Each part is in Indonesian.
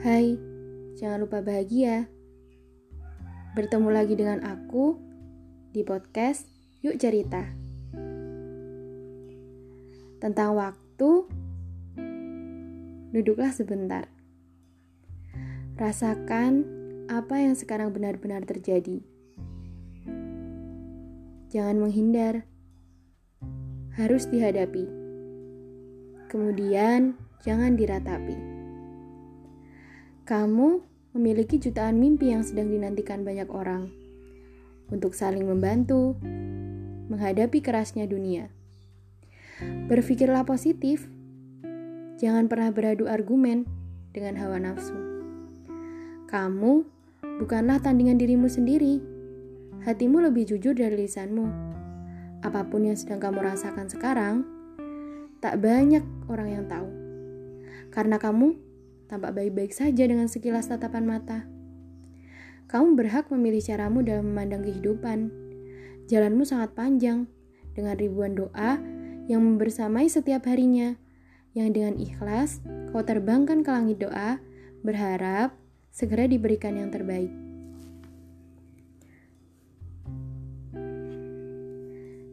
Hai, jangan lupa bahagia. Bertemu lagi dengan aku di podcast Yuk Cerita. Tentang waktu, duduklah sebentar. Rasakan apa yang sekarang benar-benar terjadi. Jangan menghindar, harus dihadapi. Kemudian, jangan diratapi. Kamu memiliki jutaan mimpi yang sedang dinantikan banyak orang untuk saling membantu menghadapi kerasnya dunia. Berpikirlah positif, jangan pernah beradu argumen dengan hawa nafsu. Kamu bukanlah tandingan dirimu sendiri. Hatimu lebih jujur dari lisanmu. Apa pun yang sedang kamu rasakan sekarang, tak banyak orang yang tahu. Karena kamu tampak baik-baik saja dengan sekilas tatapan mata. Kamu berhak memilih caramu dalam memandang kehidupan. Jalanmu sangat panjang, dengan ribuan doa yang membersamai setiap harinya, yang dengan ikhlas kau terbangkan ke langit doa, berharap segera diberikan yang terbaik.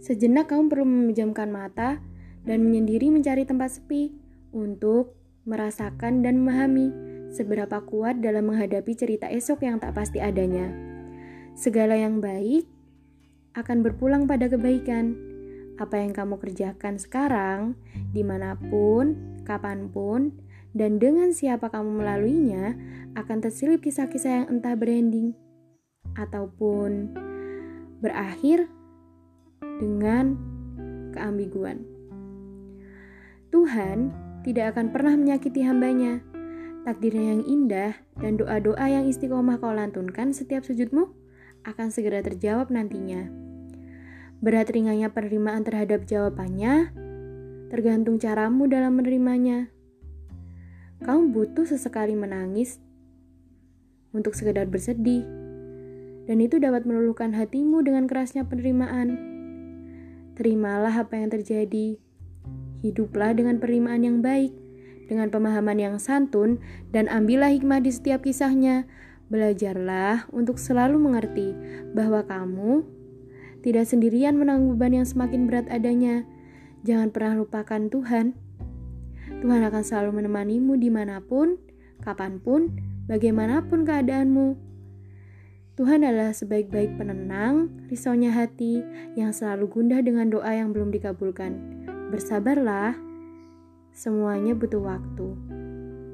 Sejenak kamu perlu memejamkan mata dan menyendiri mencari tempat sepi untuk merasakan dan memahami seberapa kuat dalam menghadapi cerita esok yang tak pasti adanya. Segala yang baik akan berpulang pada kebaikan. Apa yang kamu kerjakan sekarang, di mana pun, kapan pun, dan dengan siapa kamu melaluinya, akan terselip kisah-kisah yang entah berending ataupun berakhir dengan keambiguan. Tuhan tidak akan pernah menyakiti hambanya. Takdirnya yang indah dan doa-doa yang istiqomah kau lantunkan setiap sujudmu akan segera terjawab nantinya. Berat ringannya penerimaan terhadap jawabannya tergantung caramu dalam menerimanya. Kamu butuh sesekali menangis untuk sekedar bersedih, dan itu dapat meluluhkan hatimu dengan kerasnya penerimaan. Terimalah apa yang terjadi, hiduplah dengan penerimaan yang baik, dengan pemahaman yang santun, dan ambillah hikmah di setiap kisahnya. Belajarlah untuk selalu mengerti bahwa kamu tidak sendirian menanggung beban yang semakin berat adanya. Jangan pernah lupakan Tuhan. Tuhan akan selalu menemanimu di mana pun, kapan pun, bagaimanapun keadaanmu. Tuhan adalah sebaik-baik penenang, risaunya hati yang selalu gundah dengan doa yang belum dikabulkan. Bersabarlah, semuanya butuh waktu.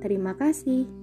Terima kasih.